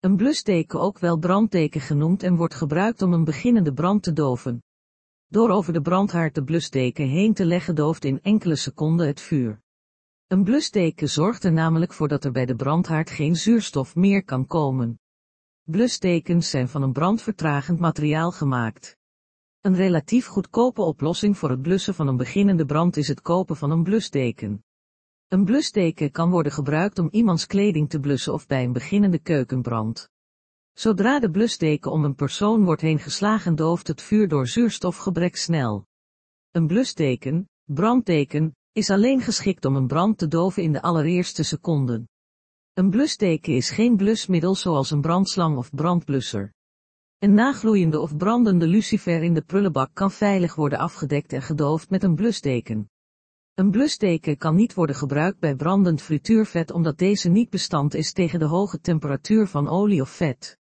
Een blusteken ook wel brandteken genoemd en wordt gebruikt om een beginnende brand te doven. Door over de brandhaard de blusteken heen te leggen dooft in enkele seconden het vuur. Een blusteken zorgt er namelijk voor dat er bij de brandhaard geen zuurstof meer kan komen. Blustekens zijn van een brandvertragend materiaal gemaakt. Een relatief goedkope oplossing voor het blussen van een beginnende brand is het kopen van een blusteken. Een blusteken kan worden gebruikt om iemands kleding te blussen of bij een beginnende keukenbrand. Zodra de blusteken om een persoon wordt heen geslagen dooft het vuur door zuurstofgebrek snel. Een blusteken, brandteken, is alleen geschikt om een brand te doven in de allereerste seconden. Een blusteken is geen blusmiddel zoals een brandslang of brandblusser. Een nagloeiende of brandende lucifer in de prullenbak kan veilig worden afgedekt en gedoofd met een blusteken. Een blusteken kan niet worden gebruikt bij brandend frituurvet omdat deze niet bestand is tegen de hoge temperatuur van olie of vet.